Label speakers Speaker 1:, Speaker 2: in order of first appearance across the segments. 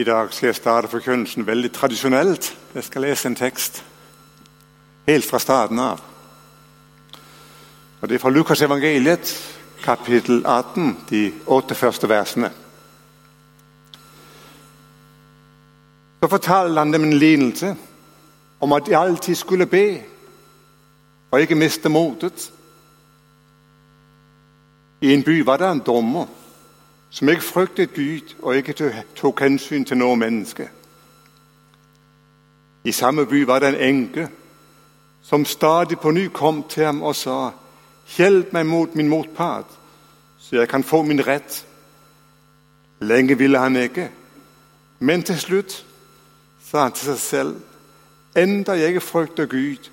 Speaker 1: I dag skal jeg starte forkynnelsen veldig tradisjonelt. Jeg skal lese en tekst helt fra starten av. Og Det er fra Lukas evangeliet, kapittel 18, de åtte første versene. Så fortalte han dem en lignelse om at de alltid skulle be og ikke miste motet. I en by var det en dommer som ikke fryktet Gud og ikke tok hensyn til noe menneske. I samme by var det en enke som stadig på ny kom til ham og sa:" Hjelp meg mot min motpart, så jeg kan få min rett. Lenge ville han ikke, men til slutt sa han til seg selv:" Enda jeg ikke frykter Gud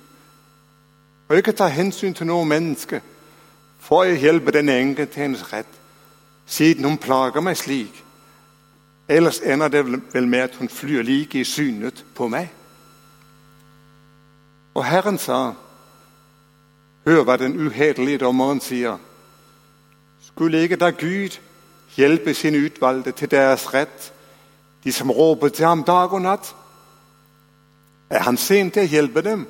Speaker 1: og ikke tar hensyn til noe menneske, får jeg hjelpe denne enke til hennes rett siden hun plager meg slik. Ellers ender det vel med at hun flyr like i synet på meg. Og Herren sa, hør hva den uhederlige dommeren sier. Skulle ikke da Gud hjelpe sine utvalgte til deres rett, de som råper til ham dag og natt? Er han sent til å hjelpe dem?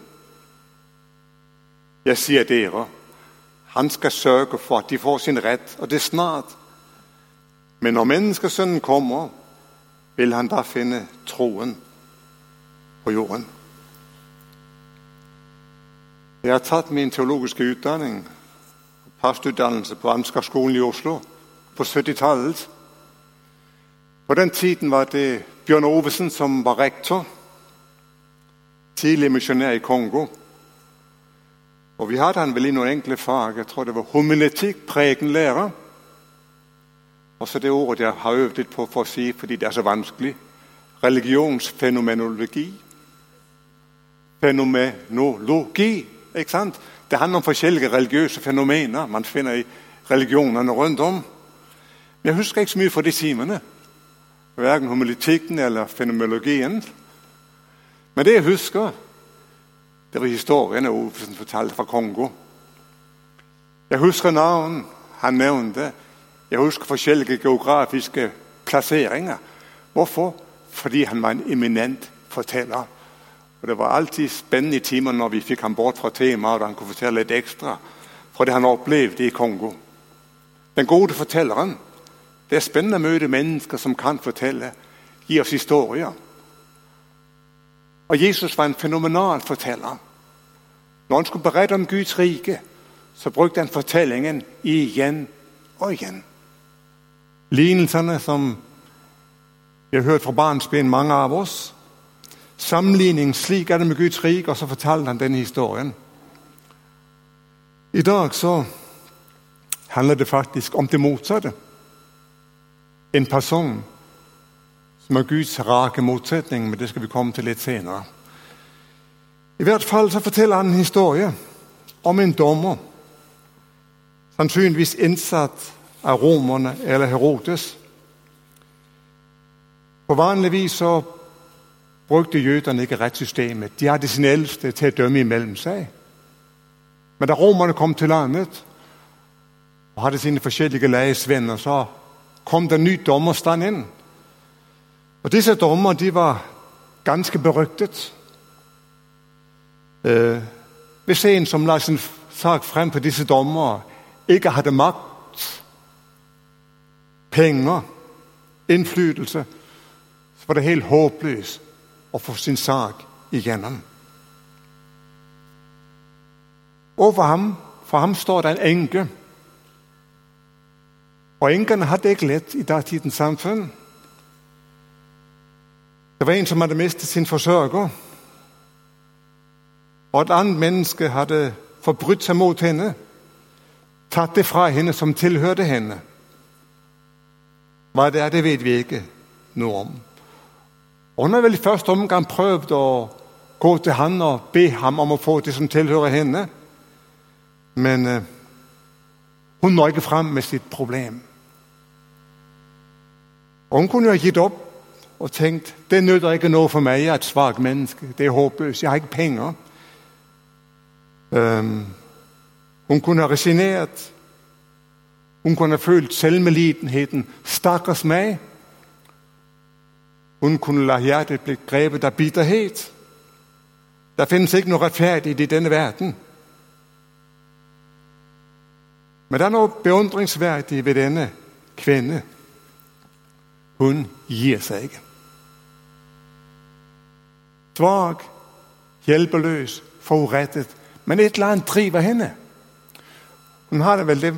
Speaker 1: Jeg sier dere, han skal sørge for at de får sin rett, og det snart. Men når menneskesønnen kommer, vil han da finne troen på jorden. Jeg har tatt min teologiske utdanning, pastutdannelse på Amskarskolen i Oslo, på 70-tallet. På den tiden var det Bjørn Ovesen som var rektor. Tidlig misjonær i Kongo. Og Vi hadde han vel i noen enkle fag. Jeg tror det var homiletikk, prekenlære. Og så det ordet jeg har øvd litt på for å si fordi det er så vanskelig. Religionsfenomenologi. Fenomenologi. ikke sant? Det handler om forskjellige religiøse fenomener man finner i religionene rundt om. Men jeg husker ikke så mye fra de timene. Verken homolitikken eller fenomenologien. Men det jeg husker, det var historien Ovesen fortalte fra Kongo. Jeg husker navn han nevnte. Jeg husker forskjellige geografiske plasseringer. Hvorfor? Fordi han var en eminent forteller. Og Det var alltid spennende timer når vi fikk ham bort fra temaet og han kunne fortelle litt ekstra fra det han opplevde i Kongo. Den gode fortelleren. Det er spennende å møte mennesker som kan fortelle, gi oss historier. Og Jesus var en fenomenal forteller. Når han skulle berette om Guds rike, så brukte han fortellingen igjen og igjen. Lignelsene som vi har hørt fra barnsben, mange av oss. Sammenligning slik er det med Guds rik, og så fortalte han denne historien. I dag så handler det faktisk om det motsatte. En person som er Guds rake motsetning, men det skal vi komme til litt senere. I hvert fall så forteller han en historie om en dommer, sannsynligvis innsatt av romerne eller Herodes. På vanlig vis så brukte jødene ikke rettssystemet. De hadde sine eldste til å dømme imellom seg. Men da romerne kom til landet og hadde sine forskjellige leiesvenner, så kom det en ny dommerstand inn. Og Disse dommer de var ganske beryktet. Eh, hvis en som la sin sak frem for disse dommere, ikke hadde makt, penger, innflytelse, så var det helt håpløst å få sin sak igjennom. Over ham, for ham står det en enke. Og enkene hadde ikke lett i datidens samfunn. Det var en som hadde mistet sin forsørger. Og et annet menneske hadde forbrutt seg mot henne. Tatt det fra henne som tilhørte henne. Hva det er, det vet vi ikke noe om. Og Hun har vel i første omgang prøvd å gå til han og be ham om å få det som tilhører henne. Men eh, hun når ikke fram med sitt problem. Og Hun kunne jo ha gitt opp og tenkt det nytter ikke noe for meg. Jeg er et svakt menneske. Det er håpløst. Jeg har ikke penger. Um, hun kunne ha resignert. Hun kunne følt selvmedlidenheten. Stakkars meg. Hun kunne la hjertet bli grepet av bitterhet. Der finnes ikke noe rettferdig i denne verden. Men det er noe beundringsverdig ved denne kvinne. Hun gir seg ikke. Svak, hjelpeløs, forurettet. Men et eller annet driver henne. Hun har det vel det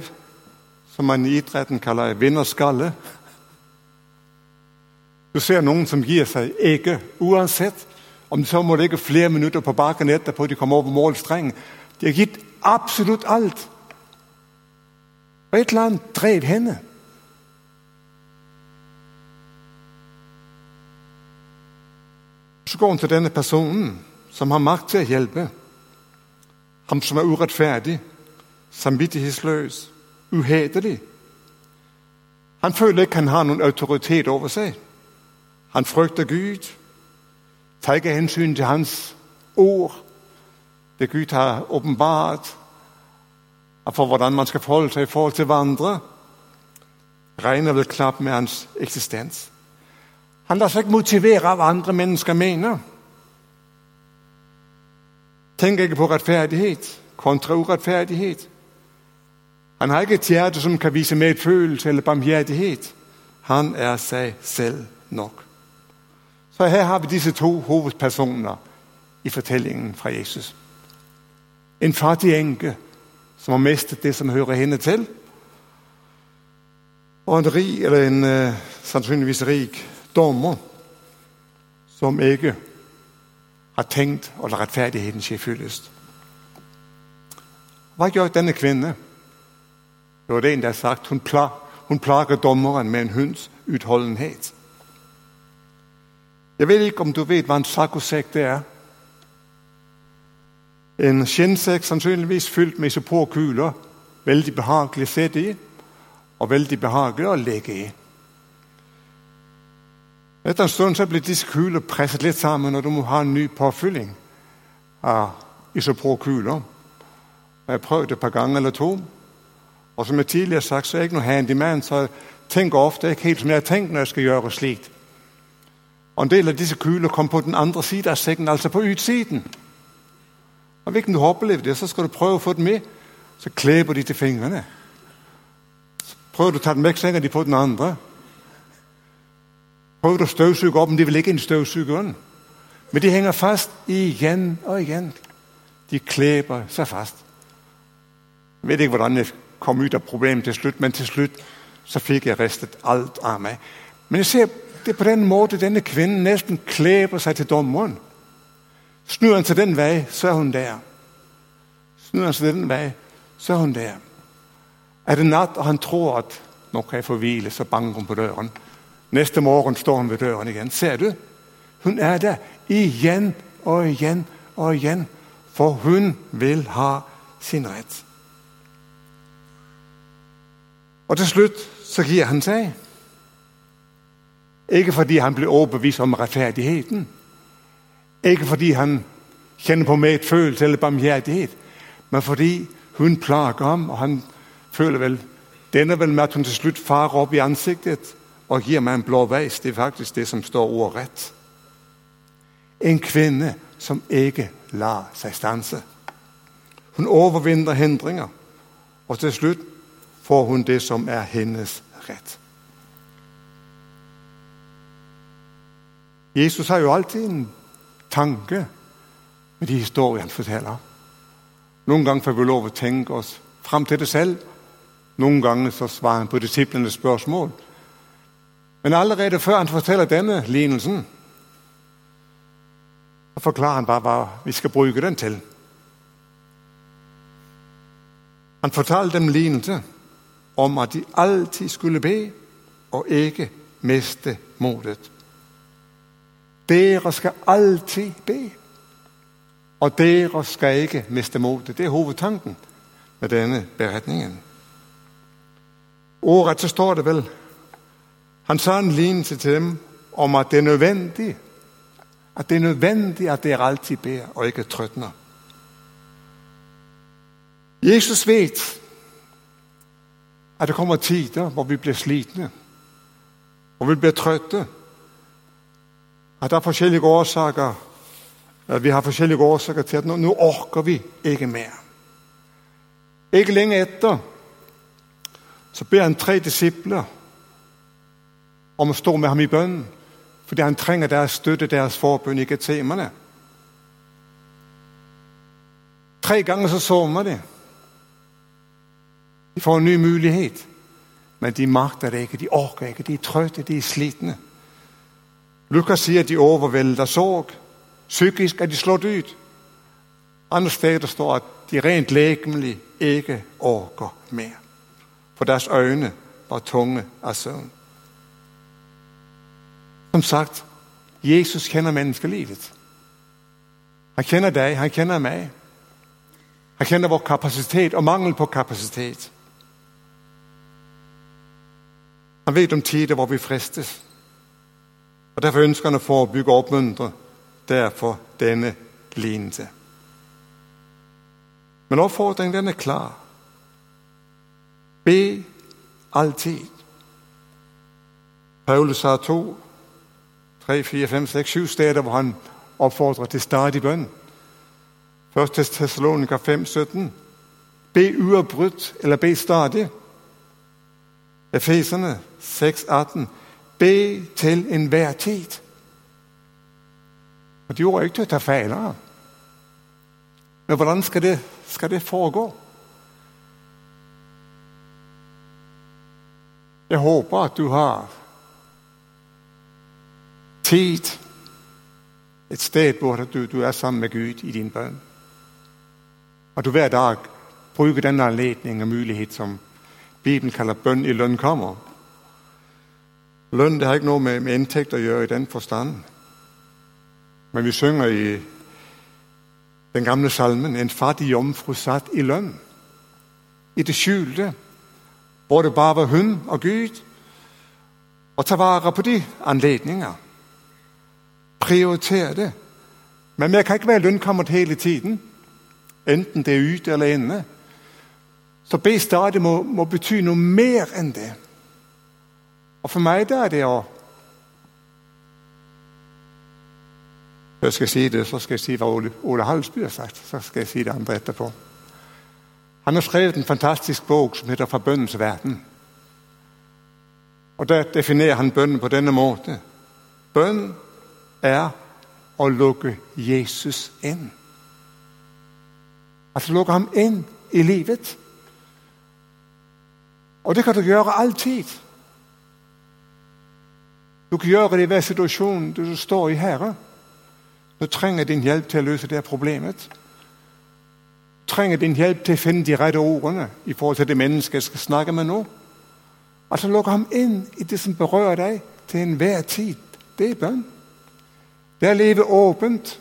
Speaker 1: som man i idretten kaller vinnerskalle. Du ser noen som gir seg ikke, uansett om de så må ligge flere minutter på bakken etterpå de kommer over målstrengen. De har gitt absolutt alt. Og et eller annet drev henne. Så går hun til denne personen som har makt til å hjelpe. Ham som er urettferdig, samvittighetsløs, uhederlig. Han føler ikke han har noen autoritet over seg. Han frykter Gud, tar ikke hensyn til hans ord, det Gud har åpenbart for hvordan man skal forholde seg i forhold til hverandre. Regner vel knapt med hans eksistens. Han lar seg ikke motivere av andre mennesker mener. Tenker ikke på rettferdighet kontra urettferdighet. Han har ikke et hjerte som kan vise medfølelse eller barmhjertighet. Han er seg selv nok. Så her har vi disse to hovedpersoner i fortellingen fra Jesus. En fattig enke som har mistet det som hører henne til. Og en rik, eller en uh, sannsynligvis rik dommer som ikke har tenkt å la rettferdigheten skje fyllest. Hva gjør denne kvinne? Jo, det er en der har sagt hun, pla hun plager dommeren med en hunds utholdenhet. Jeg vet ikke om du vet hva en saccosekk er. En skinnsekk sannsynligvis fylt med isoporkuler. Veldig behagelig å sitte i, og veldig behagelig å ligge i. Etter en stund så blir disse kuler presset litt sammen, og du må ha en ny påfylling av isoporkuler. Jeg har prøvd det et par ganger eller to. Og som jeg tidligere har sagt, så er jeg ikke noe handyman, så jeg tenker ofte ikke helt som jeg har tenkt når jeg skal gjøre slikt. Og En del av disse kulene kom på den andre siden av sekken, altså på utsiden. Og Hvis du har opplevd det, så skal du prøve å få den med. Så kleber de til fingrene. Så prøver du å ta den vekk, så henger de på den andre. Prøver du å støvsuge opp, men de vil ikke inn i støvsugeren. Men de henger fast igjen og igjen. De kleber seg fast. Jeg vet ikke hvordan jeg kom ut av problemet til slutt, men til slutt så fikk jeg ristet alt av meg. Men jeg ser det på den måten denne kvinnen nesten kleber seg til dommeren. Snur han seg den vei, så er hun der. Snur han seg den vei, så er hun der. Er det natt, og han tror at nå kan jeg få hvile, så banker hun på døren. Neste morgen står hun ved døren igjen. Ser du? Hun er der igjen og igjen og igjen. For hun vil ha sin rett. Og til slutt så gir han seg. Ikke fordi han blir overbevist om rettferdigheten. Ikke fordi han kjenner på medfølelse eller barmhjertighet, men fordi hun plager ham, og han føler vel denne vel med at hun til slutt farer opp i ansiktet og gir meg en blå veis. Det er faktisk det som står ordrett. En kvinne som ikke lar seg stanse. Hun overvinner hindringer, og til slutt får hun det som er hennes rett. Jesus har jo alltid en tanke med de historiene han forteller. Noen ganger får vi lov å tenke oss fram til det selv. Noen ganger så svarer han på disiplenes spørsmål. Men allerede før han forteller denne lignelsen, så forklarer han bare hva vi skal bruke den til. Han fortalte dem lignelse om at de alltid skulle be og ikke miste motet. Dere skal alltid be, og dere skal ikke miste motet. Det er hovedtanken med denne beretningen. Ordrett så står det vel han sa en lignelse til dem om at det er nødvendig at det er nødvendig at dere alltid ber og ikke trøtner. Jesus vet at det kommer tider hvor vi blir slitne, hvor vi blir trøtte. At det er forskjellige årsaker at vi har forskjellige årsaker til at nå, nå orker vi ikke mer. Ikke lenge etter så ber han tre disipler om å stå med ham i bønnen, fordi han trenger deres støtte, deres forbønn ikke temaene. Tre ganger så man de. De får en ny mulighet, men de makter det ikke. De orker ikke. De er trøtte, de er slitne. Lukas sier at de overvelder sorg. Psykisk er de slått ut. Andre steder står at de rent legemlig ikke orker mer. For deres øyne var tunge av søvn. Som sagt, Jesus kjenner menneskelivet. Han kjenner deg, han kjenner meg. Han kjenner vår kapasitet og mangel på kapasitet. Han vet om tider hvor vi fristes. Og Derfor ønsker han å forebygge og oppmuntre. Derfor denne lignelse. Men oppfordringen den er klar. Be alltid. Paulus har to, tre, fire, fem, seks, sju steder hvor han oppfordrer til stadig bønn. Først til Tessalonika 5, 17. Be uavbrutt eller be stadig. Efeserne 6, 18. Be til enhver tid. Og De ord er ikke til å ta feil av. Men hvordan skal det, skal det foregå? Jeg håper at du har tid, et sted hvor du, du er sammen med Gud i din bønn. At du hver dag bruker denne anledning og mulighet som Bibelen kaller bønn i lønn kommer. Lønn det har ikke noe med, med inntekt å gjøre i den forstand. Men vi synger i den gamle salmen en fattig jomfru satt i lønn. I det skjulte, hvor det bare var hun og Gud. Og ta vare på de anledninger. Prioritere det. Men vi kan ikke være lønnkammeret hele tiden. Enten det er ute eller inne. Så be stadig må, må bety noe mer enn det. Og for meg da er det å Før jeg si det, så skal jeg si hva Ole, Ole Halsby har sagt. Så skal jeg si det andre etterpå. Han har skrevet en fantastisk bok som heter 'Fra bønnens verden'. Og Der definerer han bønnen på denne måte. Bønn er å lukke Jesus inn. Altså lukke ham inn i livet. Og det kan du gjøre alltid. Du kan gjøre det i hver situasjon du står i her. Du trenger din hjelp til å løse det problemet. Du trenger din hjelp til å finne de rette ordene i forhold til det mennesket jeg skal snakke med nå. Altså lukke ham inn i det som berører deg, til enhver tid. Det er bønn. Det er leve åpent.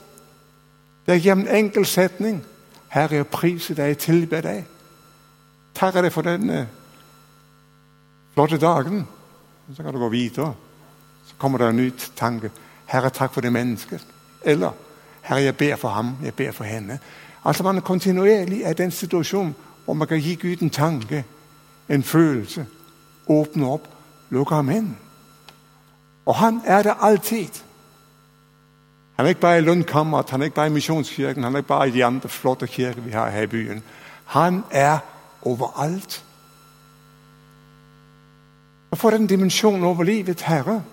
Speaker 1: Det er gjennom enkel setning. Herre, jeg priser deg, jeg tilber deg. Takker deg for denne flotte dagen. Så kan du gå videre. Så kommer det en ny tanke. Herre, takk for det mennesket. Eller Herre, jeg ber for ham, jeg ber for henne. Altså Man er kontinuerlig i den situasjonen hvor man kan gi Gud en tanke, en følelse. Åpne opp, lukke ham inn. Og han er der alltid. Han er ikke bare i Lundkammeret, han er ikke bare i Misjonskirken, han er ikke bare i de andre flotte kirker vi har her i byen. Han er overalt. Og får den dimensjonen over livet, Herre.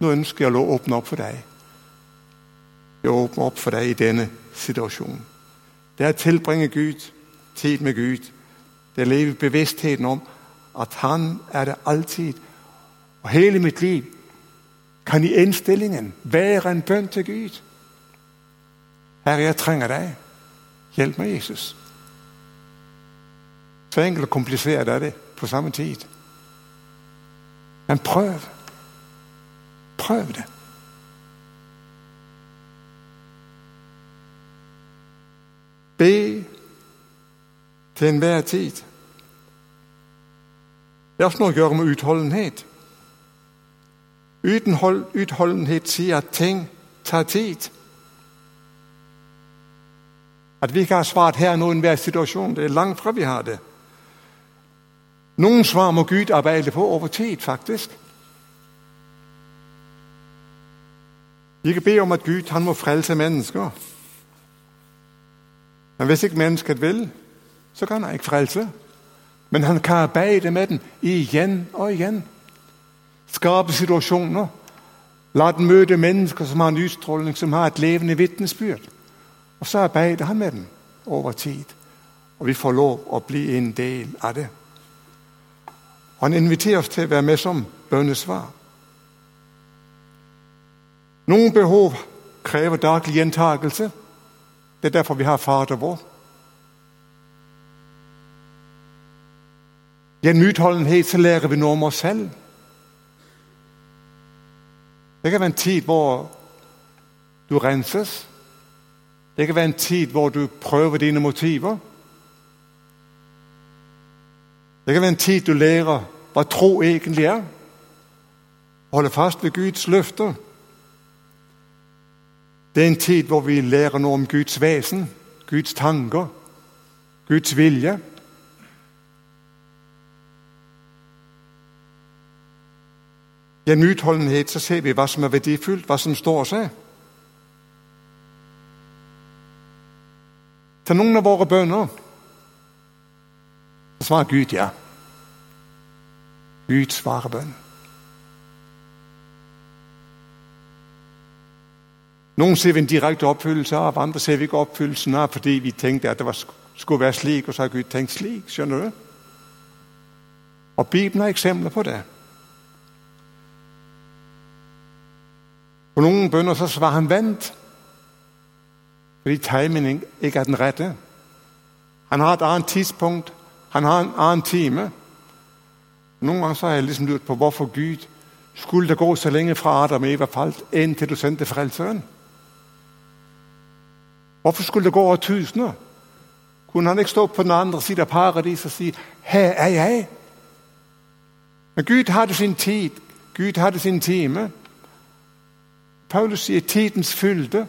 Speaker 1: Nå ønsker jeg å åpne opp for deg. Jeg åpner opp for deg i denne situasjonen. Det er å tilbringe Gud, tid med Gud. Det er å leve bevisstheten om at Han er det alltid. Og hele mitt liv kan i innstillingen være en bønn til Gud. Herre, jeg trenger deg. Hjelp meg, Jesus. Så enkelt og komplisert er det på samme tid. Men prøv. Prøv det. Be til enhver tid. Det også noe å gjøre med utholdenhet. Utholdenhet sier at ting tar tid. At vi ikke har svart her nå i enhver situasjon, det er langt fra vi har det. Noen svar må Gud arbeide på over tid, faktisk. Vi kan be om, at Gud han må frelse mennesker. Men hvis ikke mennesket vil, så kan han ikke frelse. Men han kan arbeide med den igjen og igjen. Skape situasjoner. La den møte mennesker som har en utstråling, som har et levende vitnesbyrd. Og så arbeider han med den over tid. Og vi får lov å bli en del av det. Han inviterer oss til å være med som bønnesvar. Noen behov krever daglig gjentakelse. Det er derfor vi har Fader vår. Gjennom utholdenhet så lærer vi noe om oss selv. Det kan være en tid hvor du renses. Det kan være en tid hvor du prøver dine motiver. Det kan være en tid du lærer hva tro egentlig er. Holde fast ved Guds løfter. Det er en tid hvor vi lærer noe om Guds vesen, Guds tanker, Guds vilje. Gjennom utholdenhet så ser vi hva som er verdifullt, hva som står seg. Til noen av våre bønner svarer Gud ja. Gud svarer bønn. Noen ser vi en direkte oppfyllelse av, andre ser vi ikke oppfyllelsen av fordi vi tenkte at det var, skulle være slik, og så har Gud tenkt slik. Skjønner du? Og Bibelen har eksempler på det. På noen bønner så svarer han 'vent', fordi timingen ikke er den rette. Han har et annet tidspunkt, han har en annen time. Noen ganger så har jeg liksom lurt på hvorfor Gud skulle det gå så lenge fra Adam og Eva falt, enn til du sendte Frelseren. Hvorfor skulle det gå over tusener? Kunne han ikke stå på den andre siden av paradis og si 'Her er jeg'? Men Gud hadde sin tid. Gud hadde sin time. Paulus sier tidens fylde.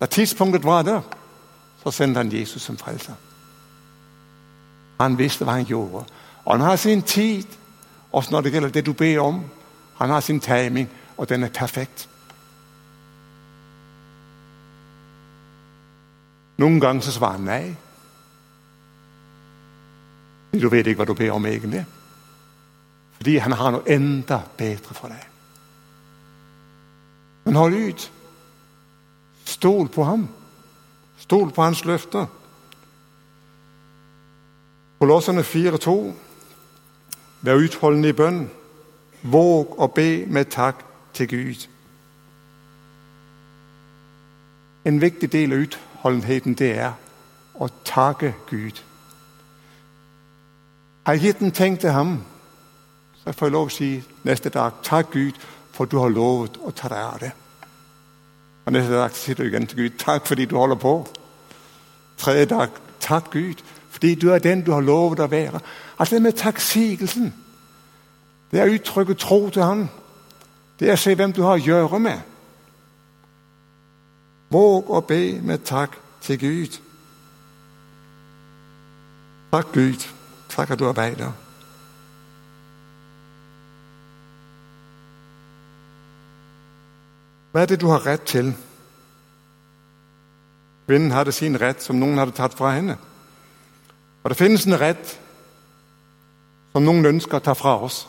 Speaker 1: Da tidspunktet var der, så sendte han Jesus som frelser. Han visste hva han gjorde. Og han har sin tid, også når det gjelder det du ber om. Han har sin timing, og den er perfekt. Noen ganger så svarer han nei. Du vet ikke hva du ber om egentlig. Fordi han har noe enda bedre for deg. Men hold ut. Stol på ham. Stol på hans løfter. Kolossene 4,2. Vær utholdende i bønn. Våg å be med takk til Gud. En viktig del av utholdenheten det er å takke Gud. Har jeg gitt en ting til ham, så får jeg lov å si neste dag takk Gud for du har lovet å ta deg av det. Og Neste dag sier du igjen til Gud takk fordi du holder på. Tredje dag takk Gud fordi du er den du har lovet å være. Altså det med takksigelsen, det er å uttrykke tro til Han. Det er å se hvem du har å gjøre med. Våg å be med takk til Gud. Takk, Gud. Takk at du arbeider. Hva er det du har rett til? Kvinnen hadde sin rett, som noen hadde tatt fra henne. Og det finnes en rett som noen ønsker å ta fra oss.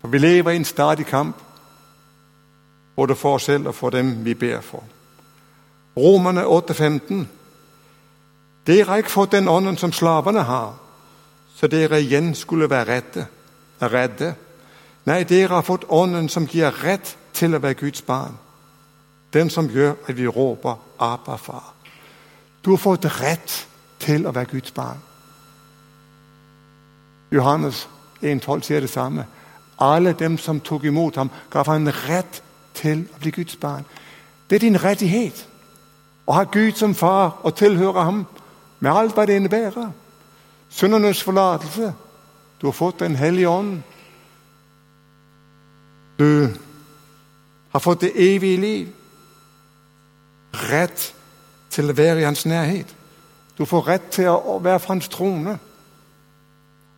Speaker 1: For vi lever i en stadig kamp, både for oss selv og for dem vi ber for. Romerne 8,15. Dere har ikke fått den ånden som slavene har, så dere igjen skulle være redde. redde. Nei, dere har fått ånden som gir rett til å være Guds barn. Den som gjør at vi råper 'Abba, far'. Du har fått rett til å være Guds barn. Johannes 1,12 sier det samme. Alle dem som tok imot ham, gav han rett til å bli Guds barn. Det er din rettighet å ha Gud som far og tilhøre ham med alt hva det innebærer. Syndernes forlatelse. Du har fått Den hellige ånd. Du har fått det evige liv. Rett til å være i hans nærhet. Du får rett til å være for hans trone.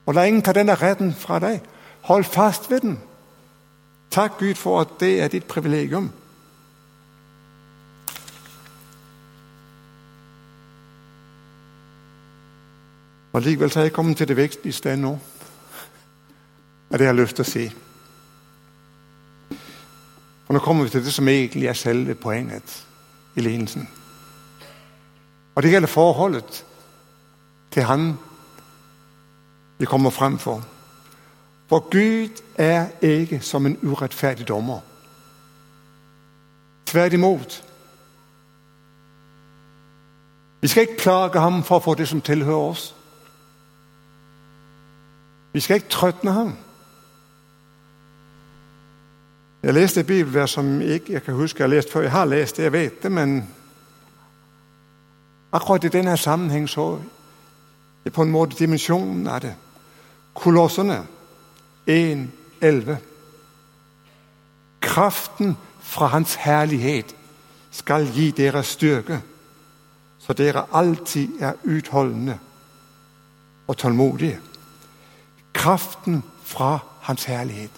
Speaker 1: Og la ingen ta denne retten fra deg. Hold fast ved den. Tak Gud for at det er dit privilegium. Og likevel så er jeg kommet til det viktigste ennå, nå. det det har lyst til å si. For nå kommer vi til det som egentlig er selve poenget i lignelsen. Og det gjelder forholdet til Han vi kommer frem for. For Gud er ikke som en urettferdig dommer. Tvert imot. Vi skal ikke klage ham for å få det som tilhører oss. Vi skal ikke trøtne ham. Jeg leste et bibelvers som ikke jeg kan huske jeg har lest før. Jeg har lest det, jeg vet det, men akkurat i denne sammenheng så er på en måte dimensjonen av det. Kolossene 1.11. Kraften fra Hans herlighet skal gi dere styrke, så dere alltid er utholdende og tålmodige. Kraften fra Hans herlighet.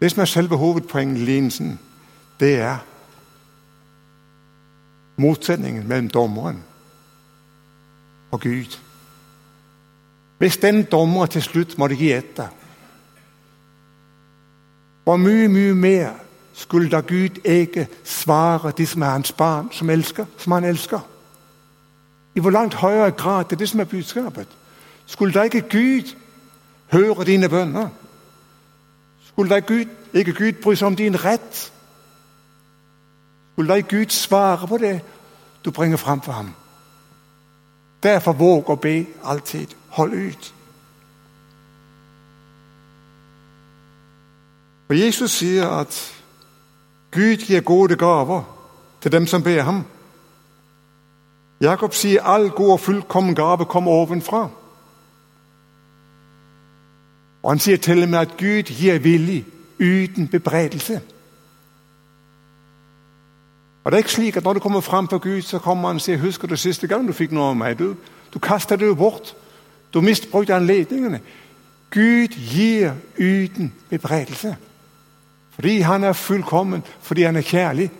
Speaker 1: Det som er selve hovedpoenget i lignelsen, det er motsetningen mellom dommeren og Gud. Hvis den dommer til slutt måtte gi etter Hvor mye, mye mer skulle da Gud ikke svare de som er hans barn, som, elsker, som han elsker? I hvor langt høyere grad det er det som er budskapet. Skulle da ikke Gud høre dine bønner? Skulle da Gud, ikke Gud bry seg om din rett? Skulle da ikke Gud svare på det du bringer fram for ham? Derfor våg å be alltid. Hold ut. Og Jesus sier at Gud gir gode gaver til dem som ber ham. Jakob sier all god og fullkommen gave kommer ovenfra. Og Han sier til og med at Gud gir villig, uten bebreidelse. Og det er ikke slik at Når du kommer fram for Gud, så kommer han og sier 'Husker du siste gang du fikk noe av meg?' Du, du kasta det jo bort. Du misbrukte anledningene. Gud gir uten bebreidelse. Fordi han er fullkommen, fordi han er kjærlig.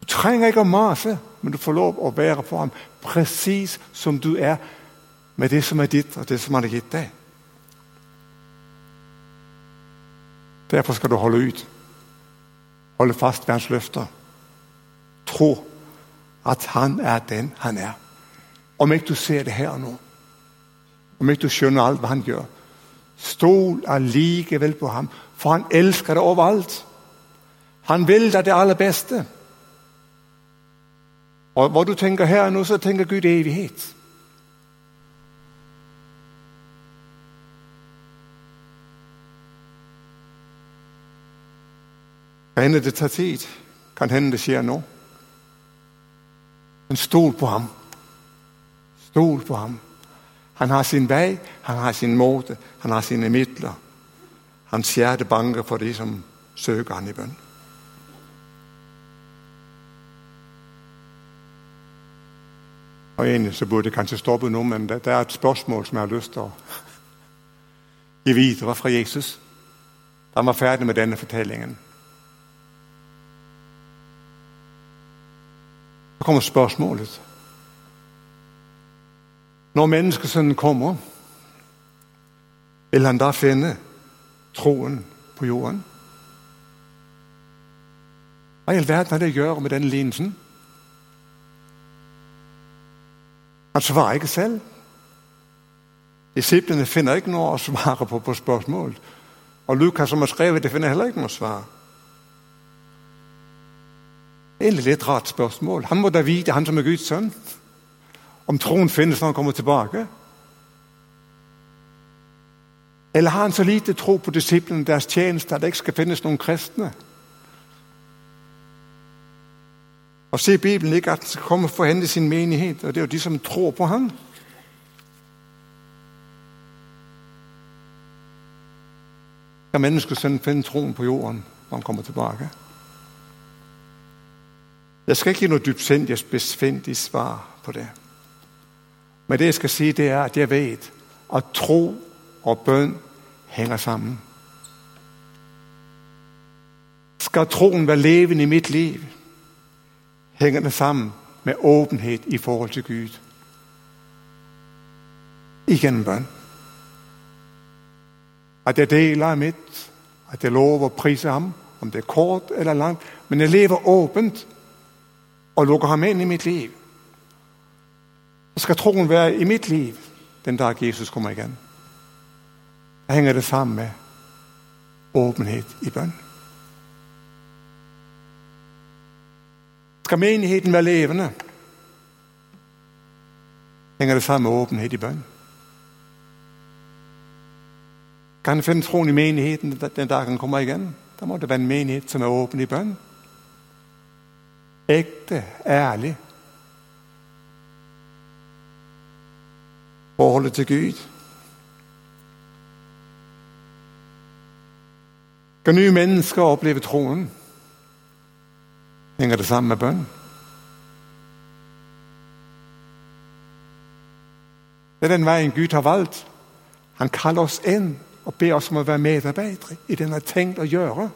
Speaker 1: Du trenger ikke å mase, men du får lov å være for ham presis som du er med det som er ditt, og det som han har gitt deg. Derfor skal du holde ut. Holde fast ved hans løfter. Tro at han er den han er. Om ikke du ser det her nå, om ikke du skjønner alt hva han gjør, stol allikevel på ham, for han elsker deg overalt. Han vil deg det aller beste. Og Hva du tenker her nå, så tenker Gud evighet. Kan hende det tar tid. Kan hende det skjer nå. Men stol på ham. Stol på ham. Han har sin vei, han har sin måte, han har sine midler. Hans hjerte banker for de som søker han i bønn. Og Egentlig så burde jeg kanskje stoppe nå, men det, det er et spørsmål som jeg har lyst til å gi videre fra Jesus. Han var ferdig med denne fortellingen. Så kommer spørsmålet. Når menneskesønnen kommer, vil han da finne troen på jorden? Hva i all verden har det å gjøre med denne lignelsen? Han svarer ikke selv. Disiplene finner ikke noe å svare på på spørsmål. Og Lukas, som har skrevet det, finner heller ikke noe svar. Egentlig litt rart spørsmål. Han må da vite, han som er Guds sønn om troen finnes når han kommer tilbake? Eller har han så lite tro på disiplene deres tjeneste at det ikke skal finnes noen kristne? Og se Bibelen ikke at han skal komme for å hente sin menighet? Og det er jo de som tror på ham. Skal menneskesønnen finne troen på jorden når han kommer tilbake? Jeg skal ikke gi noe dyptsindig besvindig svar på det. Men det jeg skal si, det er at jeg vet at tro og bønn henger sammen. Skal troen være levende i mitt liv, hænger den sammen med åpenhet i forhold til Gud. Igennem bønn. At jeg deler mitt, at jeg lover å prise ham, om det er kort eller langt. Men jeg lever åpent og lukker ham inn i mitt liv. Så skal troen være i mitt liv den dag Jesus kommer igjen. Da henger det sammen med åpenhet i bønn. Skal menigheten være levende, henger det sammen med åpenhet i bønn. Kan en finne troen i menigheten den dagen han kommer igjen? Da må det være en menighet som er åpen i bønn. Ekte, ærlig. Forholdet til Gud. Skal nye mennesker oppleve troen, henger det sammen med bønn. Det er den veien Gud har valgt. Han kaller oss inn og ber oss om å være medarbeidere i det han har tenkt å gjøre.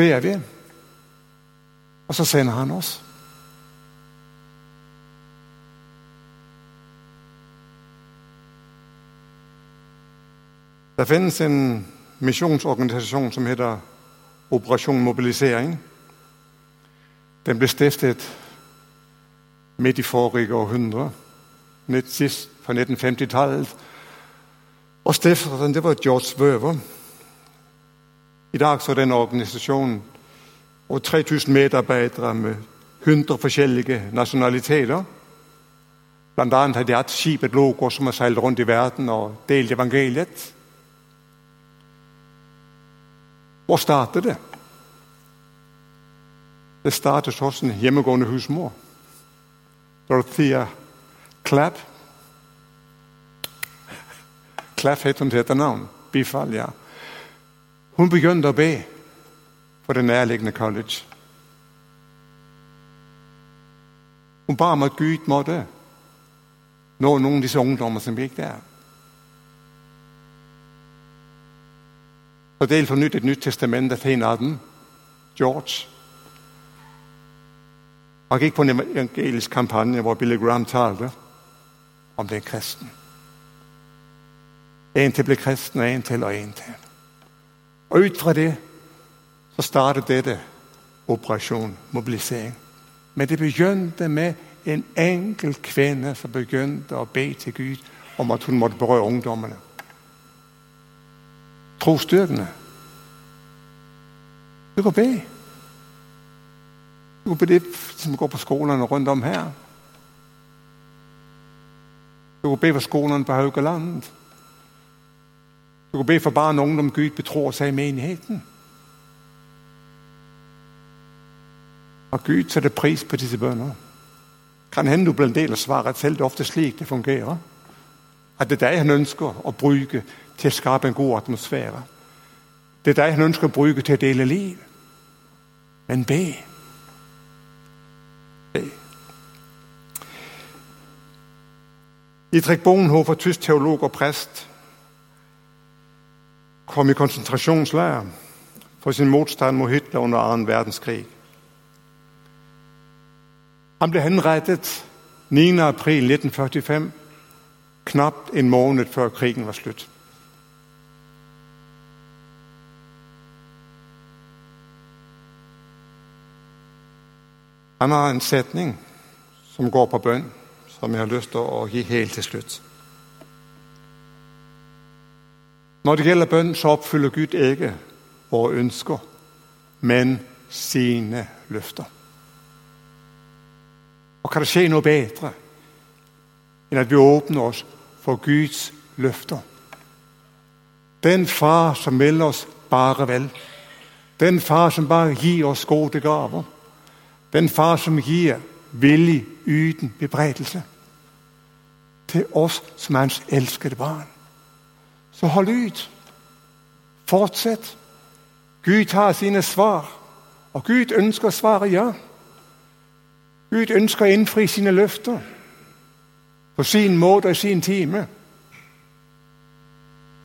Speaker 1: Ber vi, og så sender han oss. Det finnes en misjonsorganisasjon som heter Operasjon Mobilisering. Den ble stiftet midt i forrige århundre, sist fra 1950-tallet. Og stifteren det var George Wøver. I dag så er den organisasjonen og 3000 medarbeidere med 100 forskjellige nasjonaliteter. Blant annet har de hatt skipet Logo som har seilt rundt i verden og delt evangeliet. Hvor startet det? Det startet hos en hjemmegående husmor. Dorothea Clapp. Clapp het hun til etternavn. Bifall, ja. Hun begynte å be for det nærliggende college. Hun ba om at Gud måtte nå noen av disse ungdommer som gikk der. Fordelt for nytt et nytt testament til en av dem, George. Han gikk på en evangelisk kampanje hvor Billy Graham talte om den kristen. En til ble kristen, og en til og en til. Og ut fra det så startet dette operasjon mobilisering. Men det begynte med en enkel kvinne som begynte å be til Gud om at hun måtte berøre ungdommene. Trosstyrkende. Du kan be. Du kan be det som går på skolene rundt om her. Du kan be for skolene på Haugaland. Du kan be for barn og ungdom Gud betror seg i menigheten. Og Gud setter pris på disse bønner. Kan hende du blir en del av svaret selv. Det er ofte slik det fungerer. At det er deg han ønsker å bruke til å skape en god atmosfære. Det er deg han ønsker å bruke til å dele liv. Men be. Be. Idrik Bonhoeffer, tysk teolog og prest, kom i konsentrasjonsleir for sin motstand mot Hitler under annen verdenskrig. Han ble henrettet 9. april 1945, knapt en måned før krigen var slutt. Han har en setning som går på bønn, som jeg har lyst til å gi helt til slutt. Når det gjelder bønn, så oppfyller Gud ikke våre ønsker, men sine løfter. Og kan det skje noe bedre enn at vi åpner oss for Guds løfter? Den far som melder oss bare vel. Den far som bare gir oss gode gaver. Den far som gir villig uten bebreidelse. Til oss som er hans elskede barn. Så hold ut. Fortsett. Gud har sine svar, og Gud ønsker å svare ja. Gud ønsker å innfri sine løfter. På sin måte og i sin time.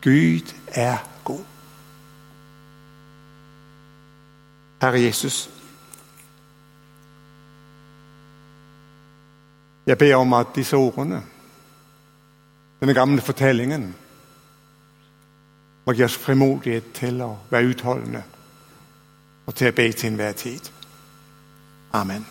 Speaker 1: Gud er god. Herre Jesus. Jeg ber om at disse ordene, denne gamle fortellingen, må gi oss frimodighet til å være utholdende og til å be til enhver tid. Amen.